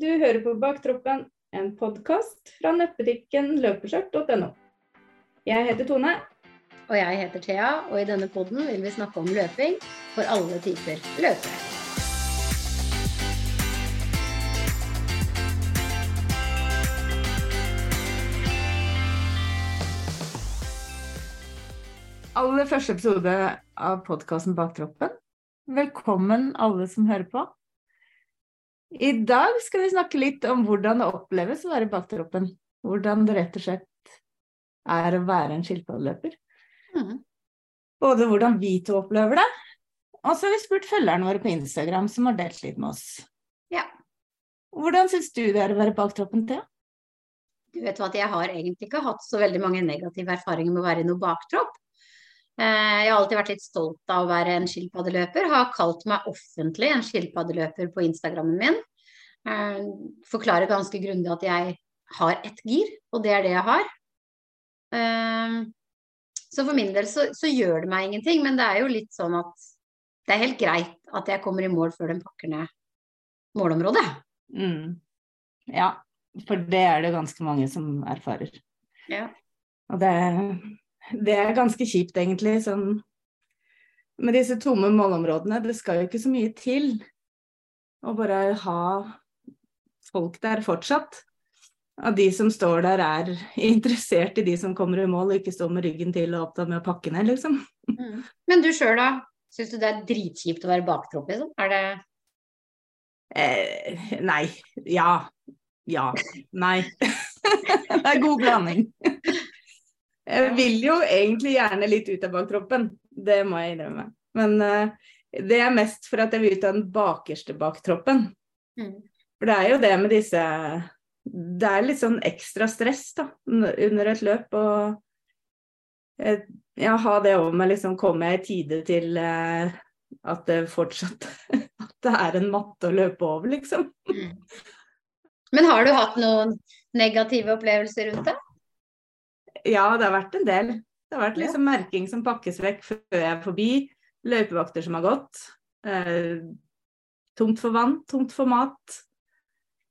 Du hører på Baktroppen, en podkast fra nettbutikken løpeskjørt.no. Jeg heter Tone. Og jeg heter Thea, og i denne podden vil vi snakke om løping for alle typer løpere. Aller første episode av podkasten Baktroppen. Velkommen alle som hører på. I dag skal vi snakke litt om hvordan det oppleves å være baktroppen. Hvordan det rett og slett er å være en skilpaddeløper. Mm. Både hvordan vi to opplever det, og så har vi spurt følgerne våre på Instagram som har delt litt med oss. Ja. Hvordan syns du det er å være baktroppen, Thea? Du vet hva, Jeg har egentlig ikke hatt så veldig mange negative erfaringer med å være i noe baktropp. Eh, jeg har alltid vært litt stolt av å være en skilpaddeløper. Har kalt meg offentlig en skilpaddeløper på Instagrammen min. Eh, forklarer ganske grundig at jeg har ett gir, og det er det jeg har. Eh, så for min del så, så, gjør det meg ingenting, men det er jo litt sånn at det er helt greit at jeg kommer i mål før den pakker ned målområdet. Mm. Ja, for det er det ganske mange som erfarer. Ja. Og det det er ganske kjipt, egentlig. Sånn med disse tomme målområdene. Det skal jo ikke så mye til å bare ha folk der fortsatt. At de som står der, er interessert i de som kommer i mål, og ikke står med ryggen til og opptatt med å pakke ned, liksom. Mm. Men du sjøl, da? Syns du det er dritkjipt å være baktropp, liksom? Er det eh, Nei. Ja. Ja. Nei. det er god blanding. Jeg vil jo egentlig gjerne litt ut av baktroppen, det må jeg innrømme. Men uh, det er mest for at jeg vil ut av den bakerste baktroppen. Mm. For det er jo det med disse Det er litt sånn ekstra stress da, under et løp. Og jeg, ja, ha det over meg, liksom komme i tide til uh, at det fortsatt At det er en matte å løpe over, liksom. Mm. Men har du hatt noen negative opplevelser rundt det? Ja, det har vært en del. Det har vært liksom merking som pakkes vekk før jeg er forbi. Løypevakter som har gått. Eh, tomt for vann, tomt for mat.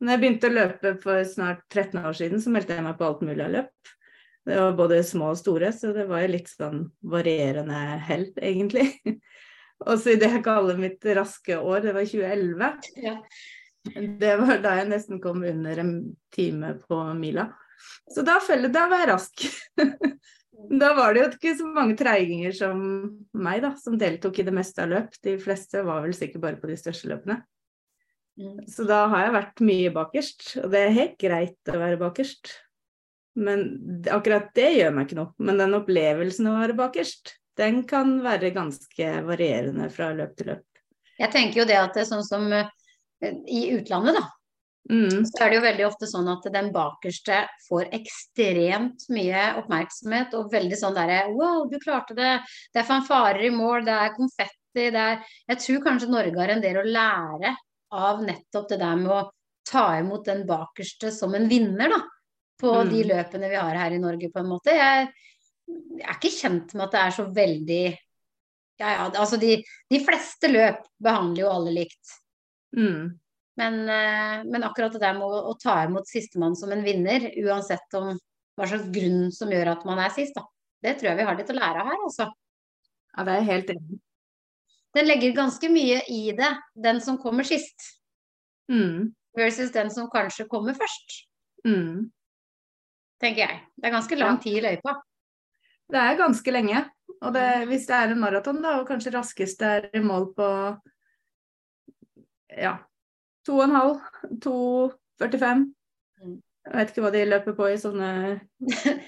Når jeg begynte å løpe for snart 13 år siden, så meldte jeg meg på alt mulig av løp. Det var både små og store, så det var jo litt sånn varierende hell, egentlig. og så i det jeg kaller mitt raske år, det var 2011. Ja. Det var da jeg nesten kom under en time på mila. Så da, følte, da var jeg rask. da var det jo ikke så mange treiginger som meg, da, som deltok i det meste av løp. De fleste var vel sikkert bare på de største løpene. Mm. Så da har jeg vært mye bakerst, og det er helt greit å være bakerst. Men akkurat det gjør meg ikke noe. Men den opplevelsen av å være bakerst, den kan være ganske varierende fra løp til løp. Jeg tenker jo det at det er sånn som eh, i utlandet, da, Mm. Så er det jo veldig ofte sånn at den bakerste får ekstremt mye oppmerksomhet og veldig sånn derre Wow, du klarte det. Det er fanfarer i mål, det er konfetti, det er Jeg tror kanskje Norge har en del å lære av nettopp det der med å ta imot den bakerste som en vinner, da. På mm. de løpene vi har her i Norge, på en måte. Jeg, jeg er ikke kjent med at det er så veldig Ja, ja, altså de, de fleste løp behandler jo alle likt. Mm. Men, eh, men, akkurat det der med å, å ta imot sistemann som en vinner, uansett om hva slags grunn som gjør at man er sist, da. Det tror jeg vi har litt å lære av her, altså. Ja, det er helt enig. Den legger ganske mye i det, den som kommer sist. Mm. Versus den som kanskje kommer først. Mm. Tenker jeg. Det er ganske lang tid i løypa. Det er ganske lenge. Og det, hvis det er en maraton, da, og kanskje raskest er i mål på ja, To og en halv. 2,45. Mm. Jeg vet ikke hva de løper på i sånne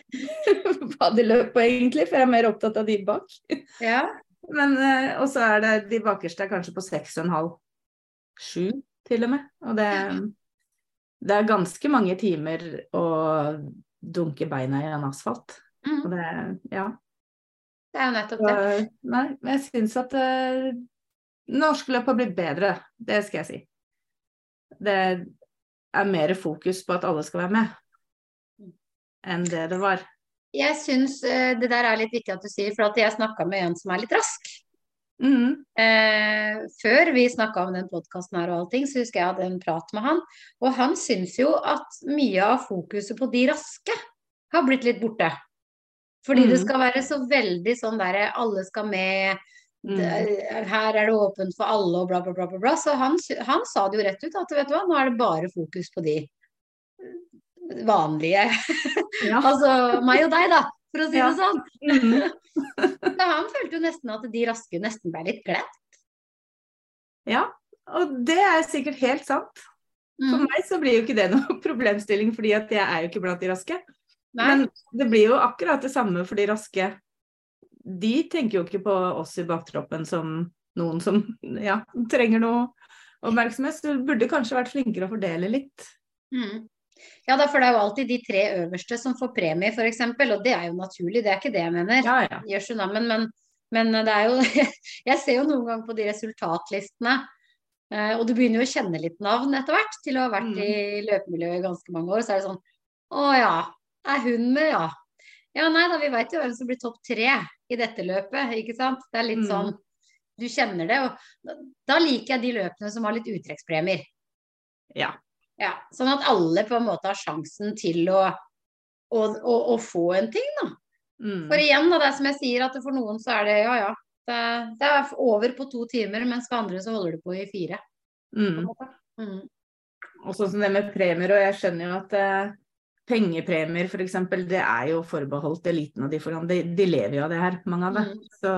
Hva de løper på egentlig, for jeg er mer opptatt av de bak. Ja. Men, eh, Og så er det de bakerste er kanskje på 6,5. 7 til og med. Og det, det, er ganske mange timer å dunke beina i en asfalt. Mm. Og det, ja. Det er jo nettopp det. Og, nei, jeg syns at uh, norske løp har blitt bedre, det skal jeg si det er mer fokus på at alle skal være med, enn det det var. Jeg syns uh, det der er litt viktig at du sier, for at jeg snakka med en som er litt rask. Mm. Eh, før vi snakka om den podkasten her og allting, så husker jeg hadde en prat med han. Og han syns jo at mye av fokuset på de raske har blitt litt borte. Fordi mm. det skal være så veldig sånn derre alle skal med, mm. her er det åpent for alle og bla, bla, bla. bla, bla. Så han, han, sa det jo rett ut at vet du hva, nå er det bare fokus på de vanlige. Ja. altså meg og deg, da, for å si ja. det sånn. Mm. så han følte jo nesten at de raske nesten ble litt glemt. Ja, og det er sikkert helt sant. For mm. meg så blir jo ikke det noe problemstilling, fordi at jeg er jo ikke blant de raske. Nei. Men det blir jo akkurat det samme for de raske. De tenker jo ikke på oss i baktroppen som noen som ja, trenger noe oppmerksomhet. Så du burde kanskje vært flinkere å fordele litt. Mm. Ja, for det er jo alltid de tre øverste som får premie, f.eks. Og det er jo naturlig, det er ikke det jeg mener. Ja, ja. Men, men, men, det er jo Jeg ser jo noen ganger på de resultatlistene, eh, og du begynner jo å kjenne litt navn etter hvert. Til å ha vært mm. i løpemiljøet i ganske mange år, så er det sånn Å ja, er hun med, ja? Ja, nei da, vi veit jo hvem som blir topp tre i dette løpet, ikke sant. Det er litt mm. sånn Du kjenner det. Og da liker jeg de løpene som har litt uttrekkspremier. Ja. ja. Sånn at alle på en måte har sjansen til å, å, å, å få en ting, da. Mm. For igjen, da, det er som jeg sier, at for noen så er det ja ja. Det, det er over på to timer, mens for andre så holder det på i fire. Mm. Mm. Og sånn som det med premier, og jeg skjønner jo at eh, pengepremier f.eks., det er jo forbeholdt eliten og de foran. De, de, lever jo av det her, mange av det. Mm. Så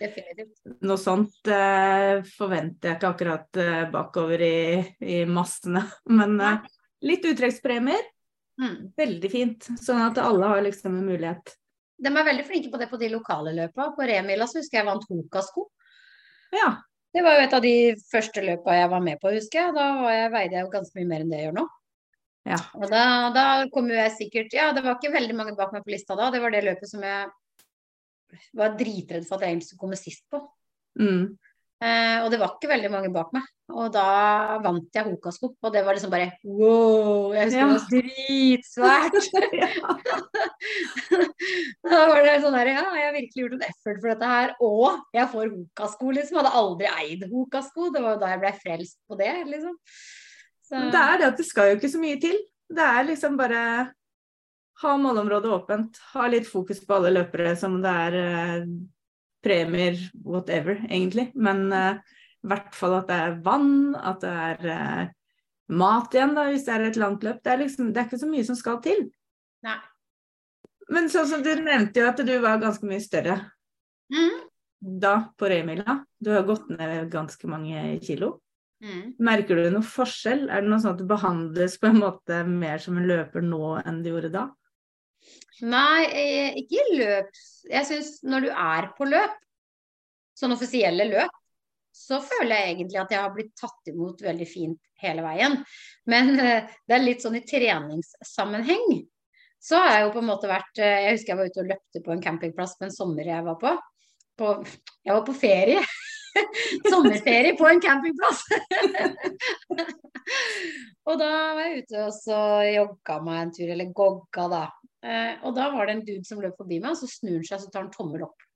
Definitivt. noe sånt eh, forventer jeg ikke akkurat eh, bakover i, i, massene. Men eh, litt uttrekkspremier, mm. veldig fint. Sånn at alle har liksom en mulighet. De er veldig flinke på det på de lokale løpa. På Remila så husker jeg vant Hoka-sko. Ja. Det var jo et av de første løpa jeg var med på, husker jeg. Da jeg, veide jeg jo ganske mye mer enn det jeg gjør nå. Ja. Og da, da kom jo jeg sikkert Ja, det var ikke veldig mange bak meg på lista da. Det var det løpet som jeg var dritredd for at jeg egentlig skulle komme sist på. Mm. Eh, og det var ikke veldig mange bak meg. Og da vant jeg Hokasko, og det var liksom bare wow! Jeg husker ja. det var dritsvært. da var det sånn der Ja, jeg har virkelig gjort en effort for dette her. Og jeg får Hokasko, liksom. Jeg hadde aldri eid Hokasko. Det var jo da jeg ble frelst på det, liksom. Så... Det er det at det skal jo ikke så mye til. Det er liksom bare ha målområdet åpent. Ha litt fokus på alle løpere som det er eh, premier, whatever, egentlig. Men eh, i hvert fall at det er vann, at det er eh, mat igjen, da, hvis det er et langt løp. Det er, liksom, det er ikke så mye som skal til. Nei. Men sånn som du nevnte jo at du var ganske mye større mm. da på Remila. Du har gått ned ganske mange kilo. Mm. Merker du noe forskjell? Er det noe sånn at du behandles på en måte mer som en løper nå enn du gjorde da? Nei, eh, ikke i løp. Jeg syns når du er på løp, sånn offisielle løp, så føler jeg egentlig at jeg har blitt tatt imot veldig fint hele veien. Men eh, det er litt sånn i treningssammenheng. Så har jeg jo på en måte vært eh, Jeg husker jeg var ute og løpte på en campingplass på en sommer jeg var på. på jeg var på ferie. sommerferie på en campingplass. og da var jeg ute og så jogga meg en tur, eller gogga, da. Eh, og da var det en dude som løp forbi meg, og så snur han seg og tar en tommel opp.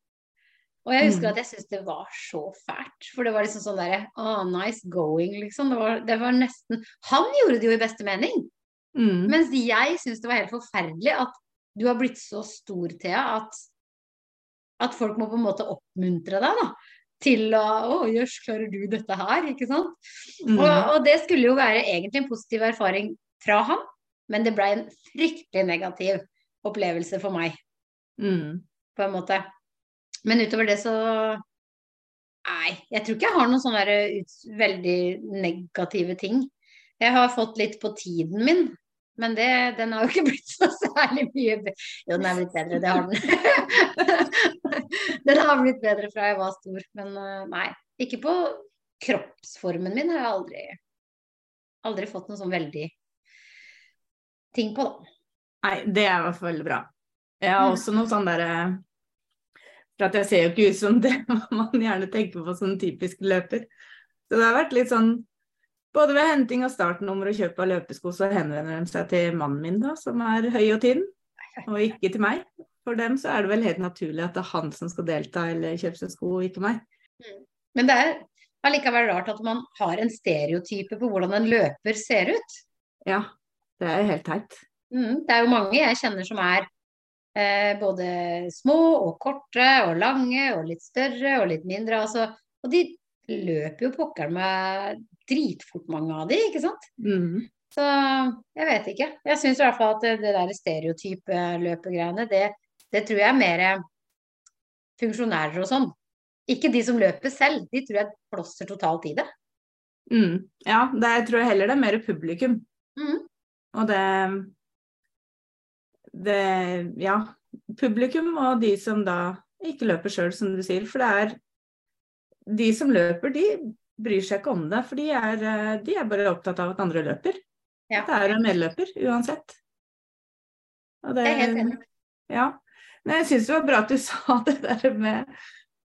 Og jeg husker mm. at jeg syntes det var så fælt. For det var liksom sånn derre oh, nice going, liksom. Det var, det var, nesten Han gjorde det jo i beste mening. Mm. Mens jeg syns det var helt forferdelig at du har blitt så stor, Thea, at, at folk må på en måte oppmuntre deg, da til å Å, jøss, klarer du dette her? Ikke sant? Mm. Og, og, det skulle jo være egentlig en positiv erfaring fra han, men det ble en fryktelig negativ opplevelse for meg. Mm. På en måte. Men utover det så Nei, jeg tror ikke jeg har noen sånne ut, veldig negative ting. Jeg har fått litt på tiden min, men det, den har jo ikke blitt så særlig mye bedre. Jo, den er blitt bedre, det har den. den har blitt bedre fra jeg var stor, men eh, nei. Ikke på kroppsformen min har jeg aldri, aldri fått noe sånn veldig ting på, da. Nei, det er i hvert fall bra. Jeg har også noe sånn derre For at jeg ser jo ikke ut som det man gjerne tenker på som typisk løper. Så det har vært litt sånn både ved henting av startnummer og kjøp av løpesko, så henvender de seg til mannen min, da, som er høy og tynn, og ikke til meg. For dem så er det vel helt naturlig at det er han som skal delta eller kjøpe seg sko, ikke meg. Mm. Men det er allikevel rart at man har en stereotype på hvordan en løper ser ut. Ja, det er helt teit. Mm, det er jo mange jeg kjenner som er eh, både små og korte og lange og litt større og litt mindre. Altså, og de løper jo pokker meg dritfort, mange av de, ikke sant? Mm. Så jeg vet ikke. Jeg syns i hvert fall at det, det der stereotype løpegreiene, det, det tror jeg er mer funksjonærer og sånn. Ikke de som løper selv, de tror jeg blåser totalt i det. Mm. Ja, det, jeg tror heller det er mer publikum. Mm. Og det Det Ja. Publikum og de som da ikke løper sjøl, som du sier. For det er De som løper, de bryr seg ikke om det. For de er, de er bare opptatt av at andre løper. Ja. Det er en medløper uansett. Og det, det er helt enig. Ja. Men jeg syns det var bra at du sa det der med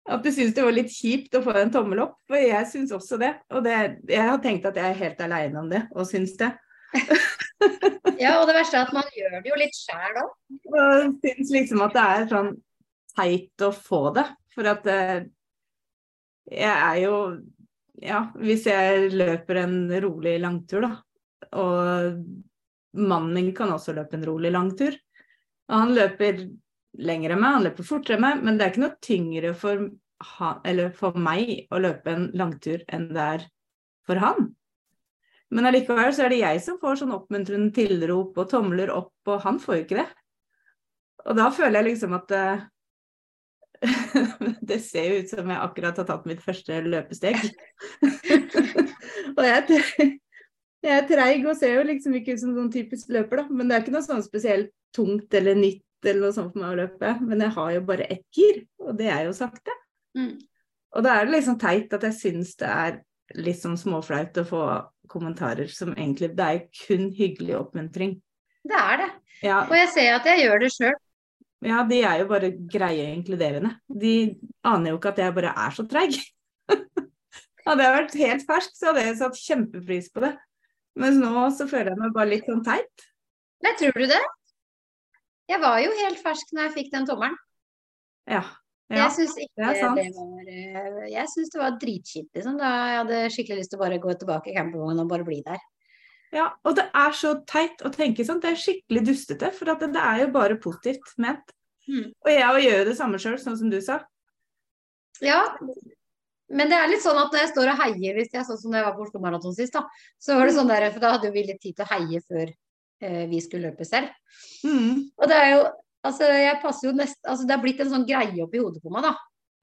at du syns det var litt kjipt å få en tommel opp. For jeg syns også det. Og det, jeg har tenkt at jeg er helt aleine om det, og syns det. ja, og det verste er at man gjør det jo litt sjæl òg. Og syns liksom at det er sånn teit å få det. For at eh, jeg er jo Ja, hvis jeg løper en rolig langtur, da, og mannen min kan også løpe en rolig langtur. Og han løper lenger enn meg, han løper fortere meg, men det er ikke noe tyngre for, han, for meg å løpe en langtur enn det er for han. Men allikevel så er det jeg som får sånn oppmuntrende tilrop og tomler opp, og han får jo ikke det. Og da føler jeg liksom at uh, det ser jo ut som jeg akkurat har tatt mitt første løpesteg. og jeg, jeg er treig og ser jo liksom ikke ut som sånn typisk løper, da. Men det er ikke noe sånn spesielt tungt eller nytt eller noe sånt for meg å løpe. Men jeg har jo bare ett gir, og det er jo sakte. Mm. Og da er det liksom teit at jeg syns det er litt sånn småflaut å få kommentarer som egentlig Det er kun hyggelig oppmuntring. Det er det. Ja. Og jeg ser at jeg gjør det sjøl. Ja, de er jo bare greie inkluderende. De aner jo ikke at jeg bare er så treig. hadde jeg vært helt fersk, så hadde jeg satt kjempepris på det. Mens nå så føler jeg meg bare litt sånn teit. Nei, tror du det? Jeg var jo helt fersk når jeg fikk den tommelen. Ja. ja jeg syns ikke det, det, var eh, Jeg syns det var dritkjipt, liksom. Da jeg hadde skikkelig lyst til å bare gå tilbake i campingvognen og bare bli der. Ja, og det er så teit å tenke sånn. Det er skikkelig dustete. For det, det, er jo bare positivt ment. Mm. Og jeg gjør jo det samme sjøl, sånn som du sa. Ja, men det er litt sånn at når jeg står og heier, hvis jeg sånn som da jeg var på Oslo Maraton sist, da, så var det sånn der, for da hadde vi litt tid til å heie før eh, vi skulle løpe selv. Mm. Og det er jo Altså, jeg passer jo nest, altså det har blitt en sånn greie oppi hodet på meg, da.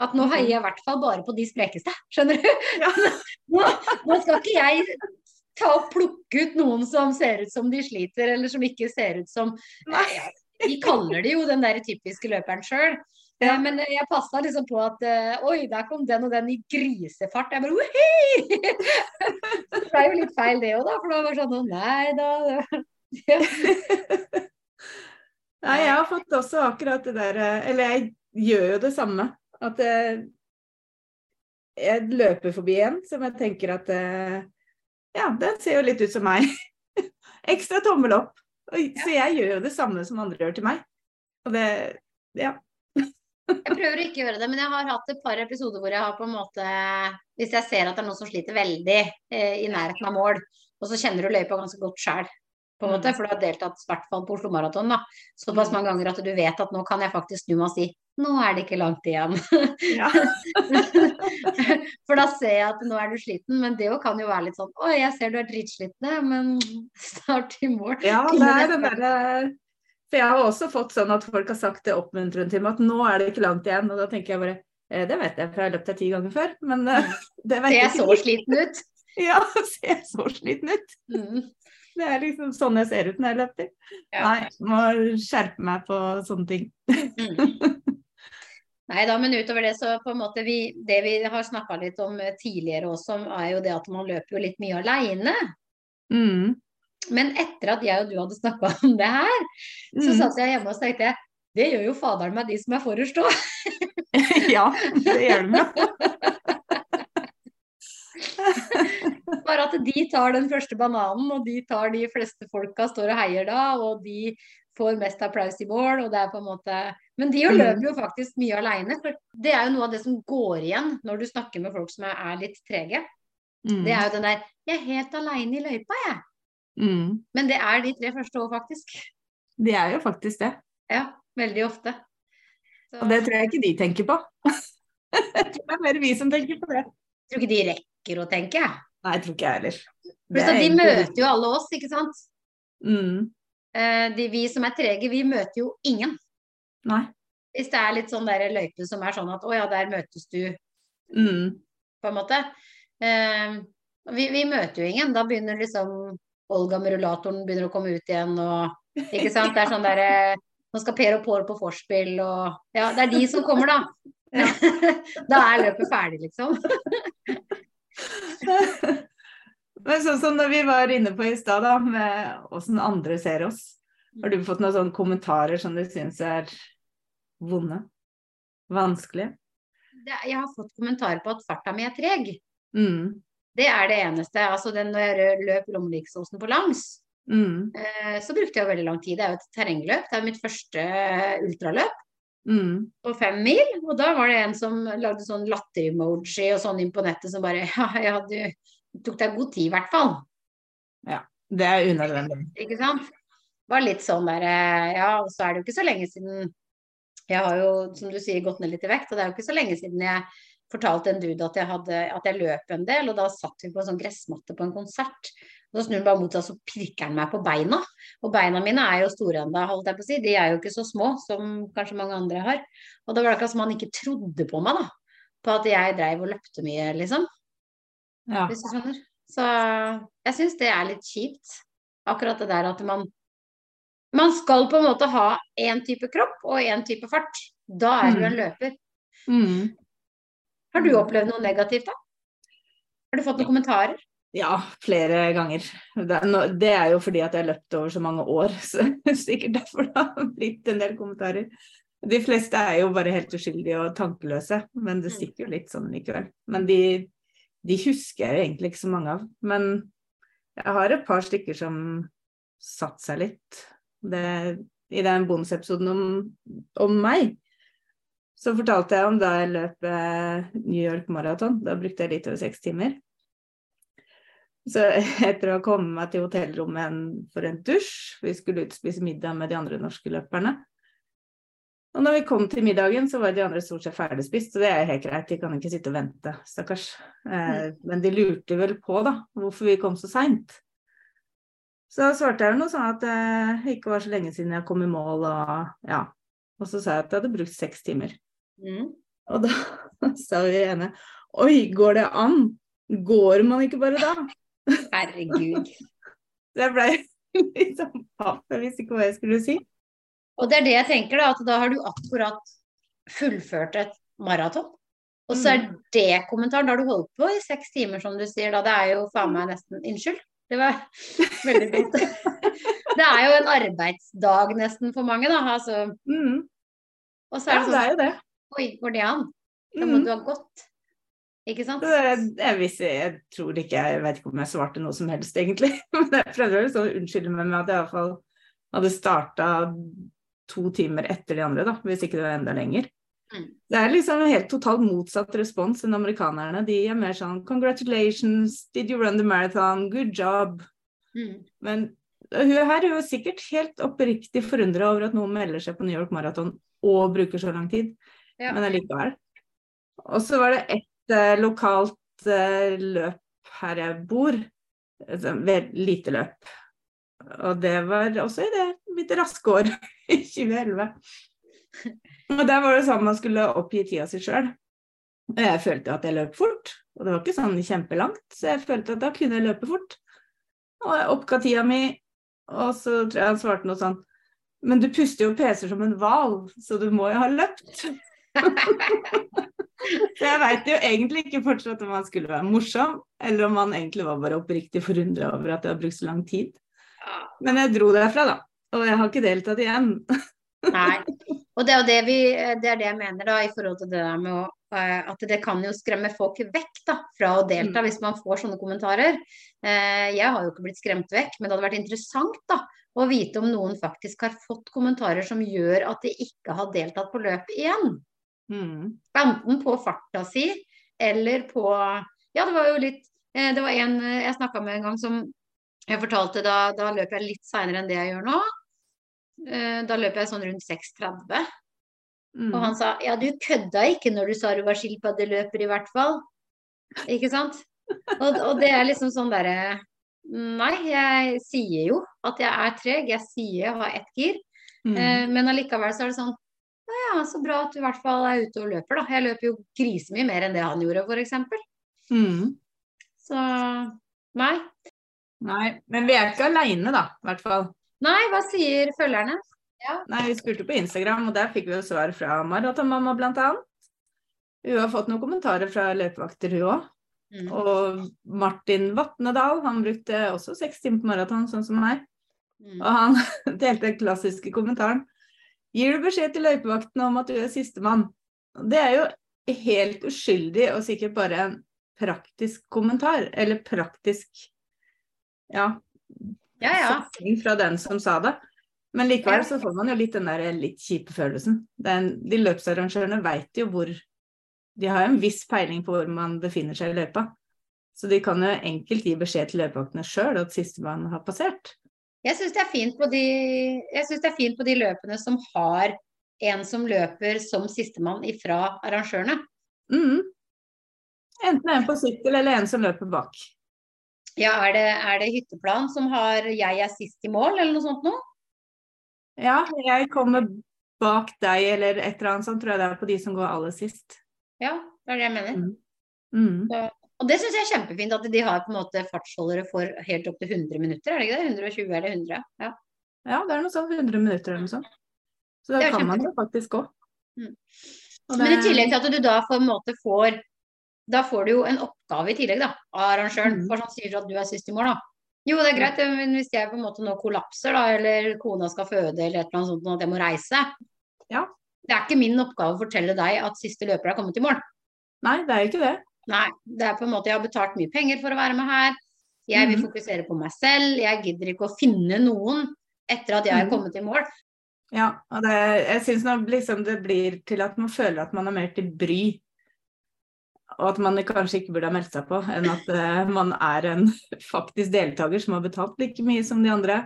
At nå heier jeg i hvert fall bare på de sprekeste, skjønner du? Ja. nå, nå, skal ikke jeg ta og plukke ut noen som ser ut som de sliter, eller som ikke ser ut som Nei. Vi kaller det jo den der typiske løperen sjøl. Ja. Men jeg passa liksom på at oi, der kom den og den i grisefart. Jeg bare Wihii! det ble jo litt feil det òg, da. For det var sånn nei da. nei, jeg har fått også akkurat det der eh, Eller jeg gjør jo det samme. At jeg, eh, jeg løper forbi en som jeg tenker at Ja, den ser jo litt ut som meg. Ekstra tommel opp. Så jeg gjør jo det samme som andre gjør til meg. Og det Ja. Jeg prøver å ikke gjøre det, men jeg har hatt et par episoder hvor jeg har på en måte Hvis jeg ser at det er noen som sliter veldig eh, i nærheten av mål, og så kjenner du løypa ganske godt sjæl, på en måte, mm. for du har deltatt i hvert fall på Oslo Maraton da, såpass mm. mange ganger at du vet at nå kan jeg faktisk snu meg og si nå er det ikke langt igjen. Ja. for da ser jeg at nå er du sliten, men det kan jo være litt sånn Å, jeg ser du er dritsliten, men snart i mål. Ja, det er den derre for jeg har også fått sånn at folk har sagt det oppmuntrende til meg at nå er det ikke langt igjen. Og da tenker jeg bare eh, det vet jeg, for jeg har løpt det ti ganger før. Men eh, det vet jeg ikke. Ser jeg så sliten ut? Ja, ser jeg så sliten ut? Mm. Det er liksom sånn jeg ser ut når jeg løper. Ja. Nei, må skjerpe meg på sånne ting. Mm. Nei da, men utover det så på en måte vi, Det vi har snakka litt om tidligere også, er jo det at man løper jo litt mye aleine. Mm. Men etter at jeg og du hadde snakka om det her, så mm. satt jeg hjemme og tenkte det gjør jo faderen meg de som er forrest òg. ja, det gjør de jo. Bare at de tar den første bananen, og de tar de fleste folka står og heier da, og de får mest applaus i mål, og det er på en måte Men de jo mm. løper jo faktisk mye aleine. For det er jo noe av det som går igjen når du snakker med folk som er, er litt trege. Mm. Det er jo den der 'Jeg er helt aleine i løypa, jeg'. Mm. Men det er de tre første òg, faktisk. De er jo faktisk det. Ja, veldig ofte. Så... Og det tror jeg ikke de tenker på. jeg tror det er mer vi som tenker på det. Jeg tror ikke de rekker å tenke. Nei, jeg tror ikke jeg heller. De møter jo alle oss, ikke sant. Mm. Eh, de, vi som er trege, vi møter jo ingen. Nei. Hvis det er litt sånn der løype som er sånn at å ja, der møtes du, mm. på en måte. Eh, vi, vi, møter jo ingen. Da begynner liksom Olga med rullatoren begynner å komme ut igjen og Ikke sant. Det er sånn derre Nå skal Per og Pål på vorspiel og Ja, det er de som kommer, da. Ja. da er løpet ferdig, liksom. Men sånn som når vi var inne på i stad, da, med åssen andre ser oss. Har du fått noen sånne kommentarer som du syns er vonde? Vanskelige? Jeg har fått kommentarer på at farta mi er treg. Mm. Det er det eneste. Altså den, når jeg løp Lommeviksåsen på langs, mm. eh, så brukte jeg veldig lang tid. Det er jo et terrengløp. Det er mitt første ultraløp. Mm. På fem mil. Og da var det en som lagde sånn latter-emoji og sånn inn på nettet som bare Ja, jeg hadde, tok deg god tid, i hvert fall. Ja. Det er unødvendig. Ikke sant. Var litt sånn der eh, Ja, og så er det jo ikke så lenge siden Jeg har jo, som du sier, gått ned litt i vekt, og det er jo ikke så lenge siden jeg fortalte en dude at jeg, hadde, at jeg løp en del, og da satt vi på en sånn gressmatte på en konsert. Og så snur han bare mot seg, så pirker han meg på beina. Og beina mine er jo store ennå, holdt jeg på å si. De er jo ikke så små som kanskje mange andre har. Og da var det akkurat som han ikke trodde på meg, da. På at jeg dreiv og løpte mye, liksom. Ja. Hvis du skjønner. Så jeg syns det er litt kjipt. Akkurat det der at man Man skal på en måte ha én type kropp og én type fart. Da er du en mm. løper. Mm. Har du opplevd noe negativt, da? Har du fått noen kommentarer? Ja, flere ganger. Det er jo fordi at jeg har løpt over så mange år, så sikkert derfor det har blitt en del kommentarer. De fleste er jo bare helt uskyldige og tankeløse, men det mm. stikker jo litt sånn likevel. Men de, de husker jeg jo egentlig ikke så mange av. Men jeg har et par stykker som satte seg litt. Det, I den bonusepisoden om, om meg, så fortalte jeg om da jeg løp eh, New York Marathon. Da brukte jeg litt over seks timer. Så etter å ha kommet meg til hotellrommet for en dusj, vi skulle ut og spise middag med de andre norske løperne. Og når vi kom til middagen, så var de andre stort sett ferdigspist, så det er helt greit, de kan ikke sitte og vente, stakkars. Eh, men de lurte vel på, da, hvorfor vi kom så seint. Så da svarte jeg jo noe sånn at det eh, ikke var så lenge siden jeg kom i mål, og ja. Og så sa jeg at jeg hadde brukt seks timer. Mm. Og da sa vi ene Oi, går det an? Går man ikke bare da? Herregud. det ble litt sånn papp, jeg visste ikke hva jeg skulle si. Og det er det jeg tenker, da, at da har du akkurat fullført et maraton. Og så er mm. det kommentaren. Da har du holdt på i seks timer, som du sier. Da det er jo faen meg nesten Unnskyld. Det var veldig fint. det er jo en arbeidsdag nesten for mange, da. Altså. Mm. Og så er det, sånn, det er jo det. Oi, går det an? Da må mm. du ha gått. Ikke sant? Jeg, jeg, jeg, tror ikke Jeg vet ikke om jeg svarte noe som helst, egentlig. Men jeg prøvde å unnskylde meg med at jeg iallfall hadde starta to timer etter de andre, da, hvis ikke det var enda lenger. Mm. Det er liksom en helt totalt motsatt respons enn amerikanerne. De er mer sånn 'Congratulations, did you run the marathon? Good job'. Mm. Men hun her er jo sikkert helt oppriktig forundra over at noen melder seg på New York Marathon og bruker så lang tid ja. men allikevel. Og så var det et uh, lokalt uh, løp her jeg bor, et lite løp. Og det var også i det mitt raske år, i 2011. Og der var det sånn man skulle oppgi tida si sjøl. Og jeg følte at jeg løp fort, og det var ikke sånn kjempelangt, så jeg følte at da kunne jeg løpe fort. Og jeg oppga tida mi, og så tror jeg han svarte noe sånn Men du puster jo peser som en hval, så du må jo ha løpt. Så jeg veit jo egentlig ikke fortsatt om han skulle være morsom, eller om han egentlig var bare oppriktig forundra over at det har brukt så lang tid. Men jeg dro derfra, da. Og jeg har ikke deltatt igjen. Nei. Og det er, det, vi, det er det jeg mener da, i forhold til det der med å, uh, at det kan jo skremme folk vekk da, fra å delta mm. hvis man får sånne kommentarer. Uh, jeg har jo ikke blitt skremt vekk, men det hadde vært interessant da, å vite om noen faktisk har fått kommentarer som gjør at de ikke har deltatt på løpet igjen. Mm. Enten på farta si eller på Ja, det var jo litt eh, Det var en jeg snakka med en gang som jeg fortalte da, da løp jeg litt seinere enn det jeg gjør nå. Eh, da løp jeg sånn rundt 6.30. Mm. Og han sa ja, du kødda ikke når du sa du var skilpaddeløper, i hvert fall. Ikke sant? Og, og det er liksom sånn derre Nei, jeg sier jo at jeg er treg. Jeg sier jeg har ett gir. Mm. Eh, men allikevel så er det sånn ja, ja, så bra at du i hvert fall er ute og løper, da. Jeg løper jo grisemye mer enn det han gjorde, f.eks. Mm. Så nei. Nei, men vi er ikke aleine, da, i hvert fall. Nei, hva sier følgerne? Ja. Nei, Vi spurte på Instagram, og der fikk vi jo svar fra Maratonmamma bl.a. Hun har fått noen kommentarer fra løpevakter, hun òg. Mm. Og Martin Vatnedal, han brukte også seks timer på maraton, sånn som meg. Mm. Og han delte den klassiske kommentaren. Gir du beskjed til løypevakten om at du er sistemann? Det er jo helt uskyldig og sikkert bare en praktisk kommentar, eller praktisk ja, ja, ja. fra den som sa det. Men likevel så får man jo litt den der litt kjipe følelsen. Den, de løpsarrangørene veit jo hvor De har jo en viss peiling på hvor man befinner seg i løypa. Så de kan jo enkelt gi beskjed til løpevaktene sjøl at sistemann har passert. Jeg syns det, det, er fint på de løpene som har en som løper som sistemann ifra arrangørene. Mm. Enten en på sykkel eller en som løper bak. Ja, er det, er det, hytteplan som har 'jeg er sist i mål', eller noe sånt noe? Ja, jeg kommer bak deg, eller et eller annet sånt, tror jeg det er på de som går aller sist. Ja, det er det jeg mener. Mm. Mm. Så, og det syns jeg er kjempefint at de har på en måte fartsholdere for helt opp til 100 minutter, er det ikke det? 120 eller 100? Ja, ja det er noe sånn 100 minutter eller noe sånt. Så da kan man jo faktisk gå. Mm. Det... Men i tillegg til at du da på en måte får Da får du jo en oppgave i tillegg, da, av arrangøren. Mm. For sånn sier du at du er sist i mål, da. Jo, det er greit, men hvis jeg på en måte nå kollapser, da, eller kona skal føde eller et eller annet sånt, at jeg må reise ja. Det er ikke min oppgave å fortelle deg at siste løper er kommet i mål. Nei, det er ikke det. Nei, det er på en måte Jeg har betalt mye penger for å være med her. Jeg vil mhm. fokusere på meg selv. Jeg gidder ikke å finne noen etter at jeg er mhm. kommet i mål. Ja, og det, jeg syns liksom det blir til at man føler at man er mer til bry. Og at man kanskje ikke burde ha meldt seg på, enn at uh, man er en faktisk deltaker som har betalt like mye som de andre.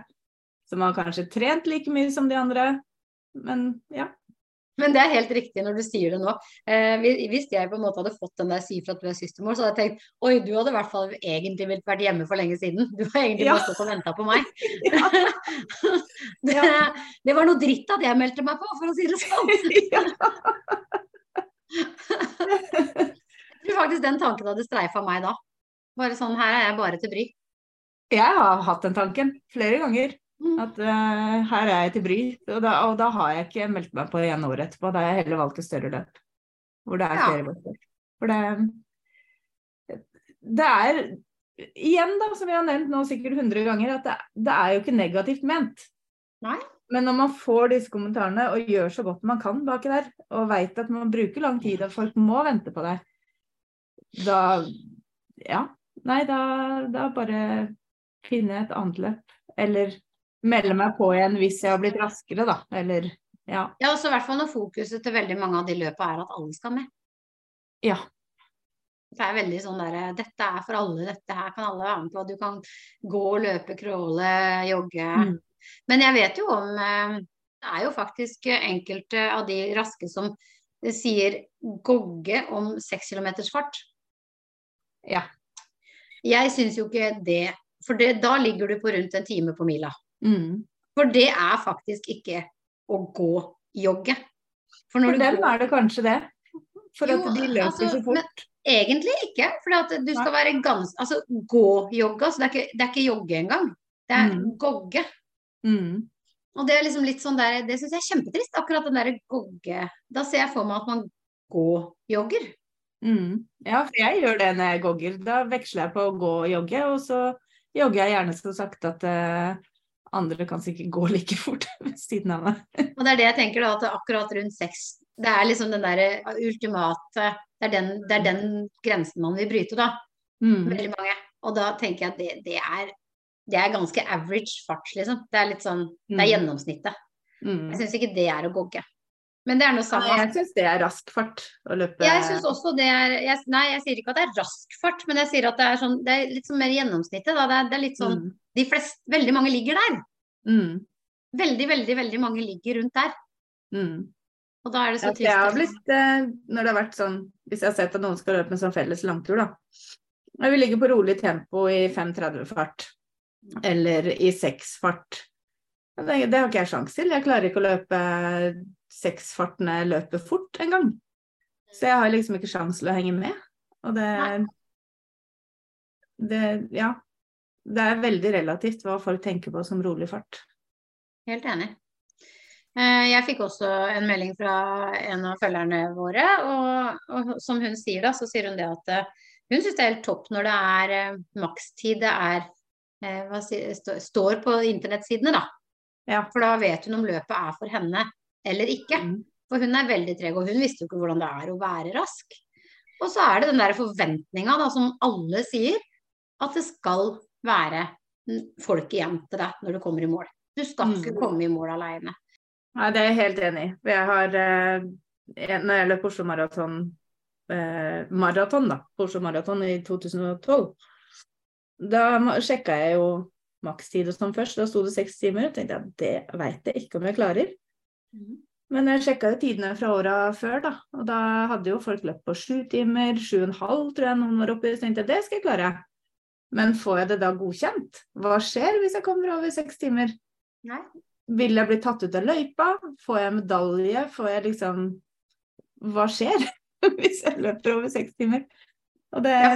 Som har kanskje trent like mye som de andre. Men ja, men det er helt riktig når du sier det nå. Eh, hvis jeg på en måte hadde fått den der si for at du er systermor, så hadde jeg tenkt oi, du hadde i hvert fall egentlig vært hjemme for lenge siden. Du har egentlig ja. stått og venta på meg. det, det, var noe dritt at jeg meldte meg på, for å si det sånn. jeg tror faktisk den tanken hadde streifa meg da. Bare sånn, her er jeg bare til bry. Jeg har hatt den tanken flere ganger. Mm. At uh, her er jeg til bry. Og da, og da, har jeg ikke meldt meg på igjen året etterpå. Da har jeg heller valgt et større løp. Hvor det er ja. flere løp. For det, det er igjen, da, som vi har nevnt nå sikkert 100 ganger, at det, det er jo ikke negativt ment. Nei. Men når man får disse kommentarene og gjør så godt man kan baki der, og veit at man bruker lang tid og folk må vente på deg, da Ja. Nei, da, da bare finne et annet løp. Eller melde meg på igjen hvis jeg har blitt raskere, da. Eller ja. Ja, også i hvert fall når fokuset til veldig mange av de løpa er at alle skal med. Ja. Det er veldig sånn derre Dette er for alle, dette her kan alle være med på. Du kan gå, løpe, crawle, jogge. Mm. Men jeg vet jo om eh, Det er jo faktisk enkelte av de raske som sier gogge om seks kilometers fart. Ja. Jeg syns jo ikke det For det, da ligger du på rundt en time på mila. Mm. For det er faktisk ikke å gå-jogge. For, for dem går... er det kanskje det. For jo, at de løper altså, så fort. Men egentlig ikke. For du skal være ganske Altså gå-jogge, altså, det, er ikke, det er ikke jogge engang. Det er mm. gogge. Mm. Og det er liksom litt sånn der Det syns jeg er kjempetrist, akkurat den derre gogge Da ser jeg for meg at man gå-jogger. Mm. Ja, for jeg gjør det når jeg gogger. Da veksler jeg på å gå og jogge, og så jogger jeg gjerne så sakte at uh, andre kan sikkert gå like fort ved siden av meg. Og det er det jeg tenker da, at akkurat rundt sex, det er liksom den derre ultimate det er, den, det er, den, grensen man vil bryte, da. Mm. Veldig mange. Og da tenker jeg at det, det, er, det er ganske average fart, liksom. Det er litt sånn Det er mm. gjennomsnittet. Mm. Jeg syns ikke det er å gogge. Men det er noe samme. jeg syns det er rask fart å løpe. Jeg syns også det er jeg, Nei, jeg sier ikke at det er rask fart, men jeg sier at det er, sånn, det er litt sånn mer gjennomsnittet. Det, er, det er litt sånn mm. De fleste Veldig mange ligger der. Mm. Veldig, veldig, veldig mange ligger rundt der. Mm. Og da er det så trist. Ja, har blitt, eh, når det har vært sånn Hvis jeg har sett at noen skal løpe en sånn felles langtur, da. Når vi ligger på rolig tempo i 5.30-fart. Eller i 6-fart. Det, det, har ikke jeg sjans til. Jeg klarer ikke å løpe seksfartene løpet fort engang. Så jeg har liksom ikke sjans til å henge med. Og det, det Ja. Det er veldig relativt hva folk tenker på som rolig fart. Helt enig. Eh, jeg fikk også en melding fra en av følgerne våre, og, og som hun sier da, så sier hun det at eh, hun syns det er helt topp når det er eh, makstid det er hva står på internettsidene, da. Ja. For da vet hun om løpet er for henne eller ikke. Mm. For hun er veldig treg, og hun visste jo ikke hvordan det er å være rask. Og så er det den der forventninga som alle sier, at det skal være folk igjen til deg når du kommer i mål. Du skal ikke mm. komme i mål aleine. Nei, det er jeg helt enig i. Jeg har eh, Når jeg løp Oslo Maraton eh, maraton da, Oslo Maraton i 2012, da sjekka jeg jo makstid og sånn først. Da sto det seks timer. Og tenkte jeg det veit jeg ikke om jeg klarer. Mm. Men jeg sjekka jo tidene fra åra før, da. Og da hadde jo folk løpt på sju timer, sju og en halv tror jeg noen var oppi. Så tenkte jeg det skal jeg klare. Men får jeg det da godkjent? Hva skjer hvis jeg kommer over seks timer? Nei. Vil jeg bli tatt ut av løypa? Får jeg medalje? Får jeg liksom Hva skjer hvis jeg løper over seks timer? Og det ja,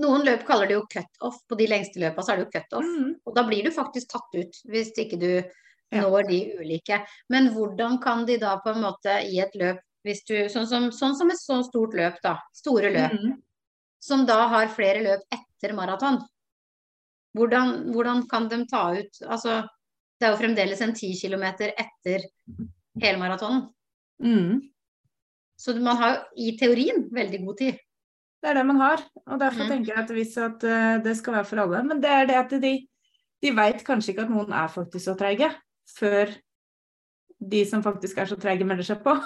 noen løp kaller det jo cutoff. På de lengste løpa så er det jo cutoff. Mm. Og da blir du faktisk tatt ut hvis ikke du når de ulike. Men hvordan kan de da på en måte i et løp, hvis du, sånn, som, sånn som et så stort løp, da, store løp, mm. som da har flere løp etter maraton, hvordan, hvordan, kan de ta ut Altså, det er jo fremdeles en 10 km etter helmaratonen. Mm. Så man har jo i teorien veldig god tid. Det er det man har. Og derfor mm. tenker jeg at hvis at uh, det skal være for alle. Men det er det at de, de veit kanskje ikke at noen er faktisk så treige, før de som faktisk er så treige, melder seg på.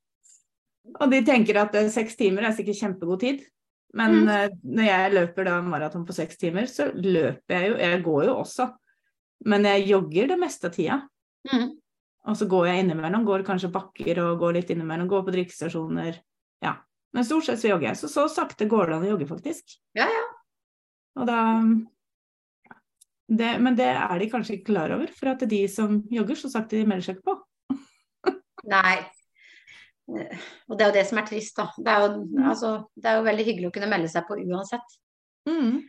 og de tenker at uh, seks timer er sikkert kjempegod tid. Men mm. når jeg løper da maraton på seks timer, så løper jeg jo Jeg går jo også. Men jeg jogger det meste av tida. Mm. Og så går jeg innimellom. Går kanskje bakker og går litt innimellom. Går på drikkestasjoner. Ja. Men stort sett så jogger jeg. Så så sakte går det an å jogge, faktisk. Ja, ja. Og da det, Men det er de kanskje ikke klar over, for at de som jogger, så sakte de melder seg ikke på. Nei. Og det er jo det som er trist, da. Det er, jo, mm. altså, det er jo veldig hyggelig å kunne melde seg på uansett. Mm.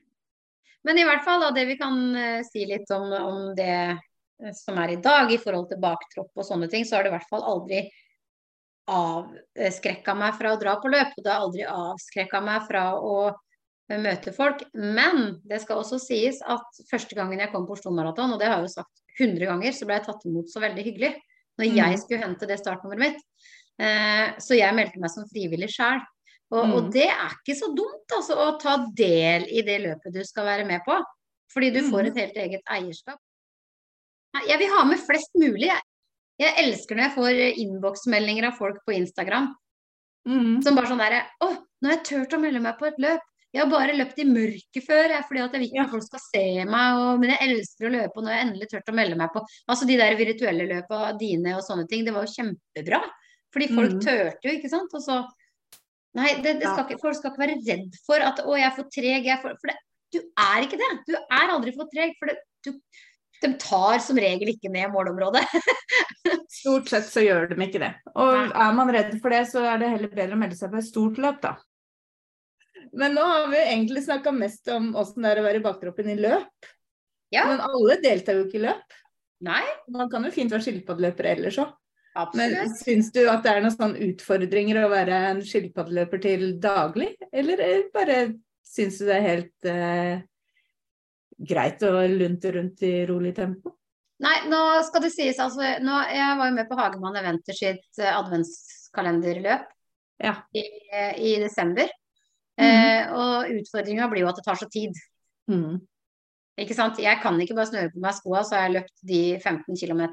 Men i hvert fall, da, det vi kan uh, si litt om, om, det eh, som er i dag i forhold til baktropp og sånne ting, så har det i hvert fall aldri avskrekka meg fra å dra på løp. Og det har aldri avskrekka meg fra å møte folk. Men det skal også sies at første gangen jeg kom på Oslo Maraton, og det har jeg jo sagt 100 ganger, så ble jeg tatt imot så veldig hyggelig når mm. jeg skulle hente det startnummeret mitt. Eh, så jeg meldte meg som frivillig sjæl. Og, mm. og, det er ikke så dumt altså, å ta del i det løpet du skal være med på. Fordi du får mm. et helt eget eierskap. Jeg vil ha med flest mulig. Jeg elsker når jeg får innboksmeldinger av folk på Instagram mm. som bare sånn derre Å, nå har jeg turt å melde meg på et løp. Jeg har bare løpt i mørket før jeg, fordi at jeg vil ikke at folk skal se meg. Og, men jeg elsker å løpe, og nå har jeg endelig turt å melde meg på. Altså de der virtuelle løpa dine og sånne ting, det var jo kjempebra. Fordi folk mm. turte jo, ikke sant. Og så Nei, det, det skal ikke, folk skal ikke være redd for at å, jeg er for treg. Jeg er for, for det, du er ikke det. Du er aldri for treg. For det, du, de tar som regel ikke ned målområdet. Stort sett så gjør de ikke det. Og Nei. er man redd for det, så er det heller bedre å melde seg på et stort løp, da. Men nå har vi egentlig snakka mest om åssen det er å være i baktroppen i løp. Ja. Men alle deltar jo ikke i løp. Nei. Man kan jo fint være skilpaddeløper ellers òg. Men syns du at det er noen sånne utfordringer å være en skilpaddeløper til daglig, eller bare syns du det er helt uh, greit å lunte rundt i rolig tempo. Nei, nå skal det sies, altså nå, Jeg var jo med på Hagemann Eventer sitt uh, adventskalenderløp ja. i, i, desember. Mm. Eh, og utfordringa blir jo at det tar så tid. Mm. Ikke sant? Jeg kan ikke bare snøre på meg skoa, så har jeg løpt de 15 km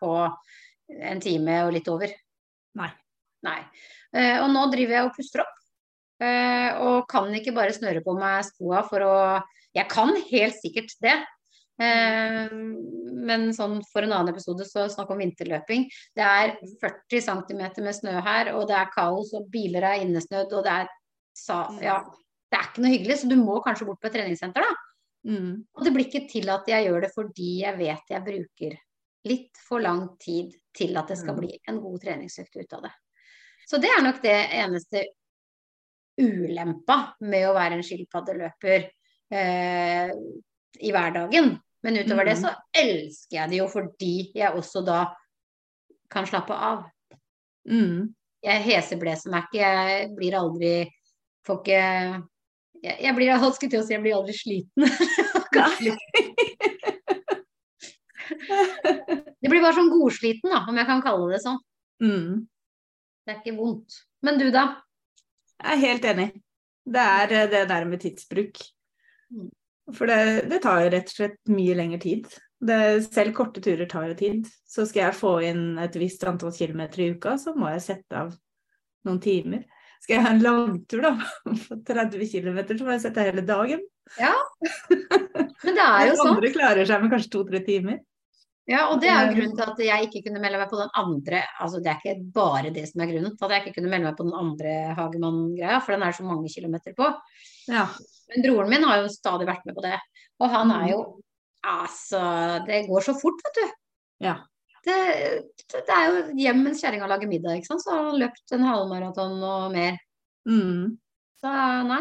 på en time og litt over. Nei. Nei. Eh, og nå driver jeg og puster opp. Eh, og kan ikke bare snøre på meg skoa for å Jeg kan helt sikkert det. Eh, men sånn for en annen episode så snakk om vinterløping. Det er 40 cm med snø her, og det er kaos, og biler er innesnødd, og det er sa, ja, det er ikke noe hyggelig, så du må kanskje bort på et treningssenter, da. Mm. Og det blir ikke til at jeg gjør det fordi jeg vet jeg bruker litt for lang tid til at det skal mm. bli en god treningsøkt ut av det. Så det er nok det eneste ulempa med å være en skilpaddeløper eh, i hverdagen. Men utover det mm. så elsker jeg det jo fordi jeg også da kan slappe av. Mm. Jeg heseblåser meg ikke, jeg blir aldri Får ikke Jeg, jeg blir, skulle til å si jeg blir aldri sliten. det blir bare sånn godsliten, da, om jeg kan kalle det sånn. Mm. Det er ikke vondt. Men du, da? Jeg er helt enig. Det er eh, det der med tidsbruk. Mm. For det, det tar jo rett og slett mye lengre tid. Det, selv korte turer tar jo tid. Så skal jeg få inn et visst antall kilometer i uka, så må jeg sette av noen timer. Skal jeg ha en langtur da, på 30 km, så må jeg sette av hele dagen. Ja, men det er jo sånn. Andre klarer seg med kanskje to-tre timer. Ja, og det er jo grunnen til at jeg ikke kunne melde meg på den andre altså Det er ikke bare det som er grunnen til at jeg ikke kunne melde meg på den andre Hagemann-greia, for den er så mange kilometer på. Ja. Men broren min har jo stadig vært med på det. Og han er jo Altså, det går så fort, vet du. Ja. Det, det er jo hjem mens kjerringa lager middag, ikke sant. Så har han løpt en halvmaraton og mer. Mm. Så nei.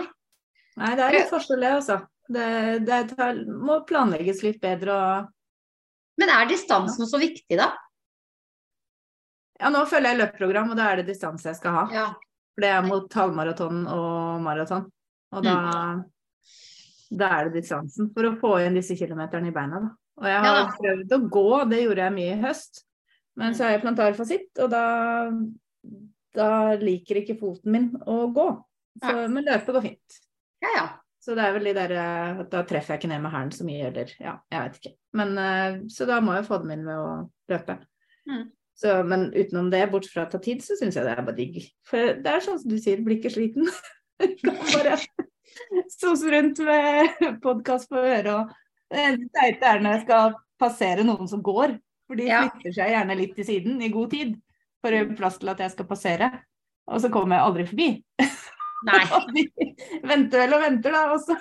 Nei, det er litt forskjell, det, altså. Det, det tar, må planlegges litt bedre og men er distansen så viktig, da? Ja, nå følger jeg løpprogram, og da er det distanse jeg skal ha. Ja. For det er mot halvmaraton og maraton. Og da, mm. da, er det distansen for å få inn disse kilometerne i beina, da. Og jeg har ja. prøvd å gå, det gjorde jeg mye i høst. Men så har jeg plantarfasitt, og da, da liker ikke foten min å gå. Så, ja. Men løpe går fint. Ja, ja. Så det er vel de der eh, Da treffer jeg ikke ned med hælen så mye, eller ja, jeg vet ikke. Men eh, så da må jeg få dem inn ved å løpe. Mm. Så, men utenom det, bort fra å ta tid, så syns jeg det er bare digg. For det er sånn som du sier, blir ikke sliten. kan bare sose rundt med podkast på øret og Det teite er når jeg skal passere noen som går. For de flytter seg gjerne litt til siden i god tid for å gjøre plass til at jeg skal passere. Og så kommer jeg aldri forbi. Nei. og venter vel og venter, da. Også.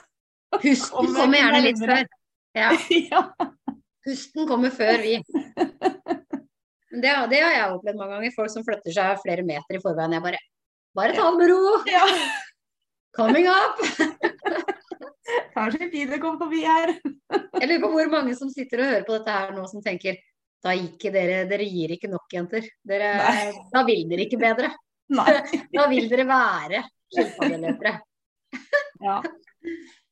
Pusten kommer gjerne litt før. Ja. ja. Pusten kommer før vi. Det, det, har jeg opplevd mange ganger. Folk som flytter seg flere meter i forveien. Jeg bare Bare ta det med ro! Ja. Coming up! Tar sin tid å komme forbi her. jeg lurer på hvor mange som sitter og hører på dette her nå, som tenker da gikk dere, dere gir ikke nok, jenter. Dere, da vil dere ikke bedre. da vil dere være skilpaddeløpere. ja.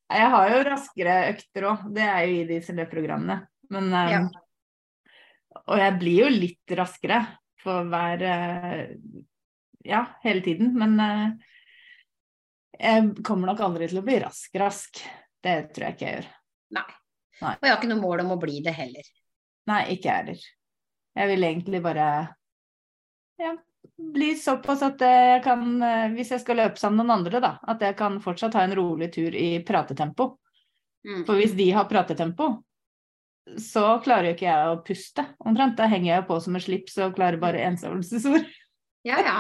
Jeg har jo raskere økter òg, det er jo i disse løpprogrammene. Men um, ja. Og jeg blir jo litt raskere for hver uh, Ja, hele tiden. Men uh, jeg kommer nok aldri til å bli rask-rask. Det tror jeg ikke jeg gjør. Nei. Nei. Og jeg har ikke noe mål om å bli det heller. Nei, ikke jeg heller. Jeg vil egentlig bare ja, bli såpass at jeg kan, eh, hvis jeg skal løpe sammen med noen andre, da, at jeg kan fortsatt ha en rolig tur i pratetempo. Mm. For hvis de har pratetempo, så klarer jo ikke jeg å puste omtrent. Da henger jeg på som en slips og klarer bare ensavelsesord. Ja, ja.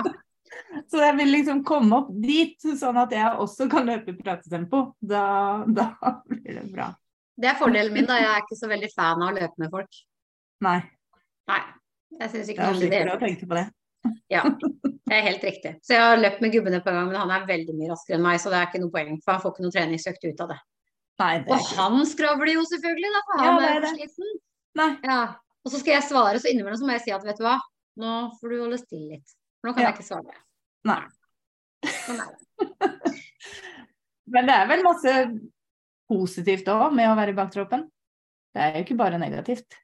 så jeg vil liksom komme opp dit, sånn at jeg også kan løpe i pratetempo. Da, da blir det bra. Det er fordelen min, da. Jeg er ikke så veldig fan av å løpe med folk. Nei. Nei. Jeg syns ikke det er det. å tenke på det. Ja, det er helt riktig. Så jeg har løpt med gubbene på en gang, men han er veldig mye raskere enn meg, så det er ikke noe poeng. For han får ikke noe treningsøkt ut av det. Nei, det og han skravler jo selvfølgelig, da, for han ja, er, er sliten. Ja. Og så skal jeg svare, så innimellom så må jeg si at vet du hva, nå får du holde stille litt. For nå kan ja. jeg ikke svare. Nei. Sånn er det. Men det er vel masse positivt òg med å være i baktroppen. Det er jo ikke bare negativt.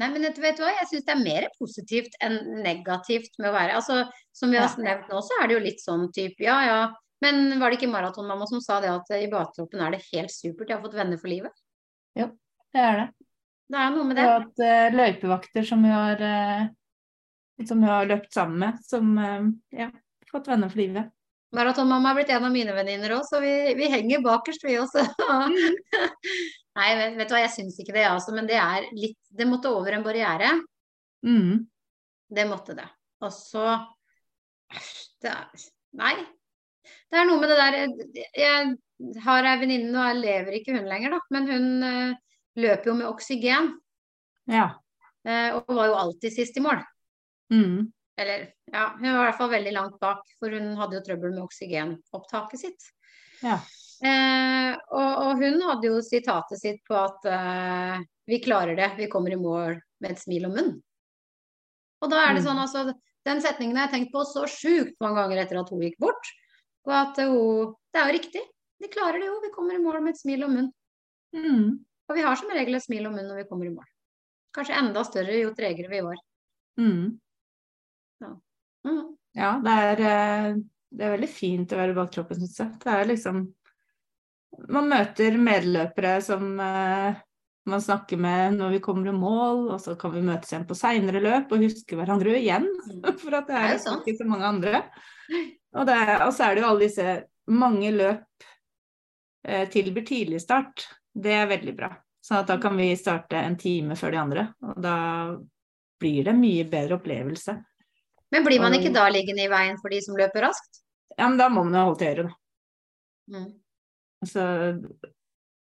Nei, men vet du hva, jeg syns det er mer positivt enn negativt med å være Altså, som vi har nevnt nå, så er det jo litt sånn type ja ja. Men var det ikke maratonmamma som sa det at i baktroppen er det helt supert, jeg har fått venner for livet? Jo, det er det. Det er noe med det. Og at uh, løypevakter som vi har uh, som hun har løpt sammen med, som uh, ja, fått venner for livet. Maratonmamma er blitt en av mine venninner òg, så vi, vi, henger bakerst, vi også. Nei, vet, vet, du hva, jeg syns ikke det, altså. Men det er litt Det måtte over en barriere. Mm. Det måtte det. Og så Nei. Det er noe med det der Jeg har ei venninne, nå lever ikke hun lenger, da, men hun uh, løper jo med oksygen. Ja. Uh, og var jo alltid sist i mål. Mm. Eller ja, hun var i hvert fall veldig langt bak, for hun hadde jo trøbbel med oksygenopptaket sitt. Ja. Eh, og, og, hun hadde jo sitatet sitt på at eh, vi klarer det, vi kommer i mål med et smil om munn. Og da er det mm. sånn, altså, den setningen har jeg tenkt på så sjukt mange ganger etter at hun gikk bort. Og at hun Det er jo riktig. Vi klarer det jo, vi kommer i mål med et smil om munn. Mm. Og vi har som regel et smil om munn når vi kommer i mål. Kanskje enda større jo tregere vi var. Mm. Mm. ja, det er, eh, det er veldig fint å være bak troppen, syns jeg. Det er liksom Man møter medløpere som uh, man snakker med når vi kommer i mål, og så kan vi møtes igjen på seinere løp og huske hverandre igjen. Mm. For at det er, det er ikke så mange andre. Og, det, og, så er det jo alle disse Mange løp eh, tilbyr tidligstart. Det er veldig bra. Så da kan vi starte en time før de andre. Og da blir det mye bedre opplevelse. Men blir man ikke da liggende i veien for de som løper raskt? Ja, men da må man jo holde til øret, da. Mm. Altså,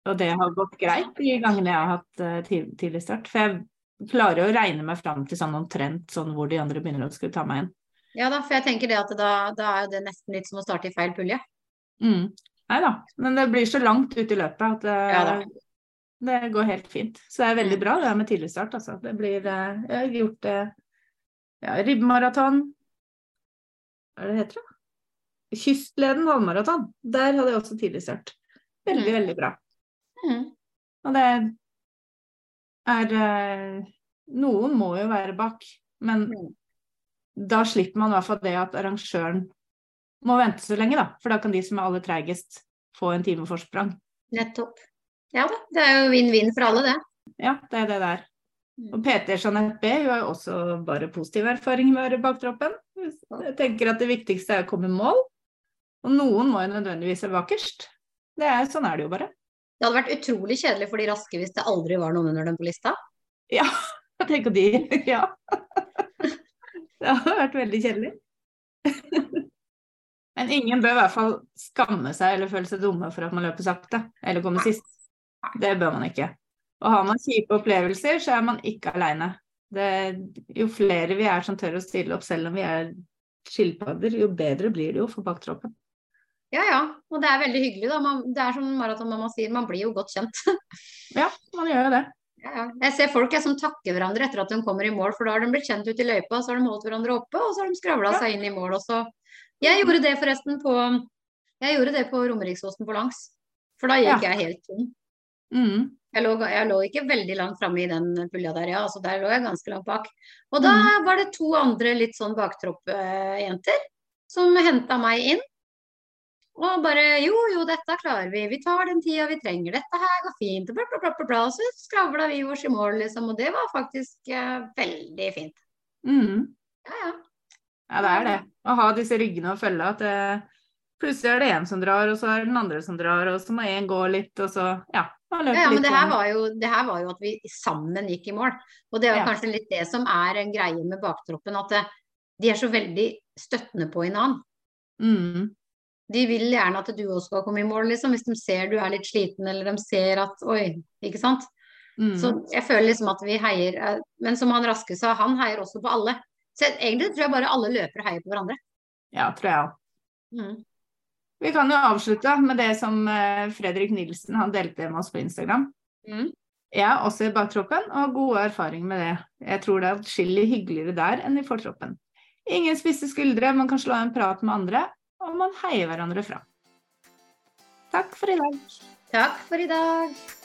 og det har gått greit de gangene jeg har hatt uh, tidlig start. For jeg klarer å regne meg fram til sånn omtrent sånn hvor de andre begynner å skulle ta meg inn. Ja da, for jeg tenker det at da, da er det nesten litt som å starte i feil pulje. Mm. Nei da, men det blir så langt ut i løpet at uh, ja, det går helt fint. Så det er veldig bra det med tidlig start, altså. Det blir uh, Jeg har gjort det ja, ribbmaraton Hva er det heter? det? Kystleden halvmaraton. Der hadde jeg også tidlig start. Veldig, mm. veldig bra. Mm. Og det er eh, Noen må jo være bak, men mm. da slipper man i hvert fall det at arrangøren må vente så lenge, da. For da kan de som er aller treigest, få en time forsprang. Nettopp. Ja da, det er jo vinn-vinn for alle, det. Ja, det er det der. Og PT Jeanette B hun har jo også bare positiv erfaring med å være baktroppen. Jeg tenker at det viktigste er å komme i mål. Og noen må jo nødvendigvis være bakerst. Det er, sånn er det jo bare. Det hadde vært utrolig kjedelig for de raske hvis det aldri var noen under dem på lista. Ja, jeg tenker de Ja. Det hadde vært veldig kjedelig. Men ingen bør i hvert fall skamme seg eller føle seg dumme for at man løper sakte eller kommer sist. Det bør man ikke. Og har man kjipe opplevelser, så er man ikke aleine. Jo flere vi er som tør å stille opp selv om vi er skilpadder, jo bedre blir det jo for baktroppen. Ja ja, og det er veldig hyggelig. da. Man, det er som maratonmamma sier, man blir jo godt kjent. ja, man gjør jo det. Ja, ja. Jeg ser folk som takker hverandre etter at de kommer i mål, for da har de blitt kjent ute i løypa, så har de holdt hverandre oppe, og så har de skravla ja. seg inn i mål. også. Jeg gjorde det forresten på Jeg gjorde det på Romeriksåsen på langs, for da gikk jeg helt tom. Mm. Jeg lå, jeg lå, ikke veldig langt framme i den pulja der, ja. Altså, der lå jeg ganske langt bak. Og da mm. var det to andre litt sånn baktroppjenter som henta meg inn. Og bare jo, jo, dette klarer vi. Vi tar den tida vi trenger. Dette her går fint. Bla, bla, bla, bla, så skravla vi oss i mål, liksom. Og det var faktisk eh, veldig fint. Mm. Ja, ja. Ja, det er det. Å ha disse ryggene å følge. At det, plutselig er det en som drar, og så er det den andre som drar, og så må én gå litt, og så ja. Ja, men det her, jo, det her, var jo, at vi sammen gikk i mål. Og det er ja. kanskje litt det som er en greie med baktroppen, at det, de er så veldig støttende på hverandre. Mm. De vil gjerne at du også skal komme i mål, liksom, hvis de ser du er litt sliten, eller de ser at Oi, ikke sant. Mm. Så jeg føler liksom at vi heier eh, Men som han Raske sa, han heier også på alle. Så egentlig tror jeg bare alle løpere heier på hverandre. Ja, tror jeg òg. Mm. Vi kan jo avslutte med det som eh, Fredrik Nilsen han delte med oss på Instagram. Mm. Jeg er også i baktroppen og har gode erfaringer med det. Jeg tror det er atskillig hyggeligere der enn i fortroppen. Ingen spisse skuldre, man kan slå en prat med andre, og man heier hverandre fra. Takk for i dag. Takk for i dag.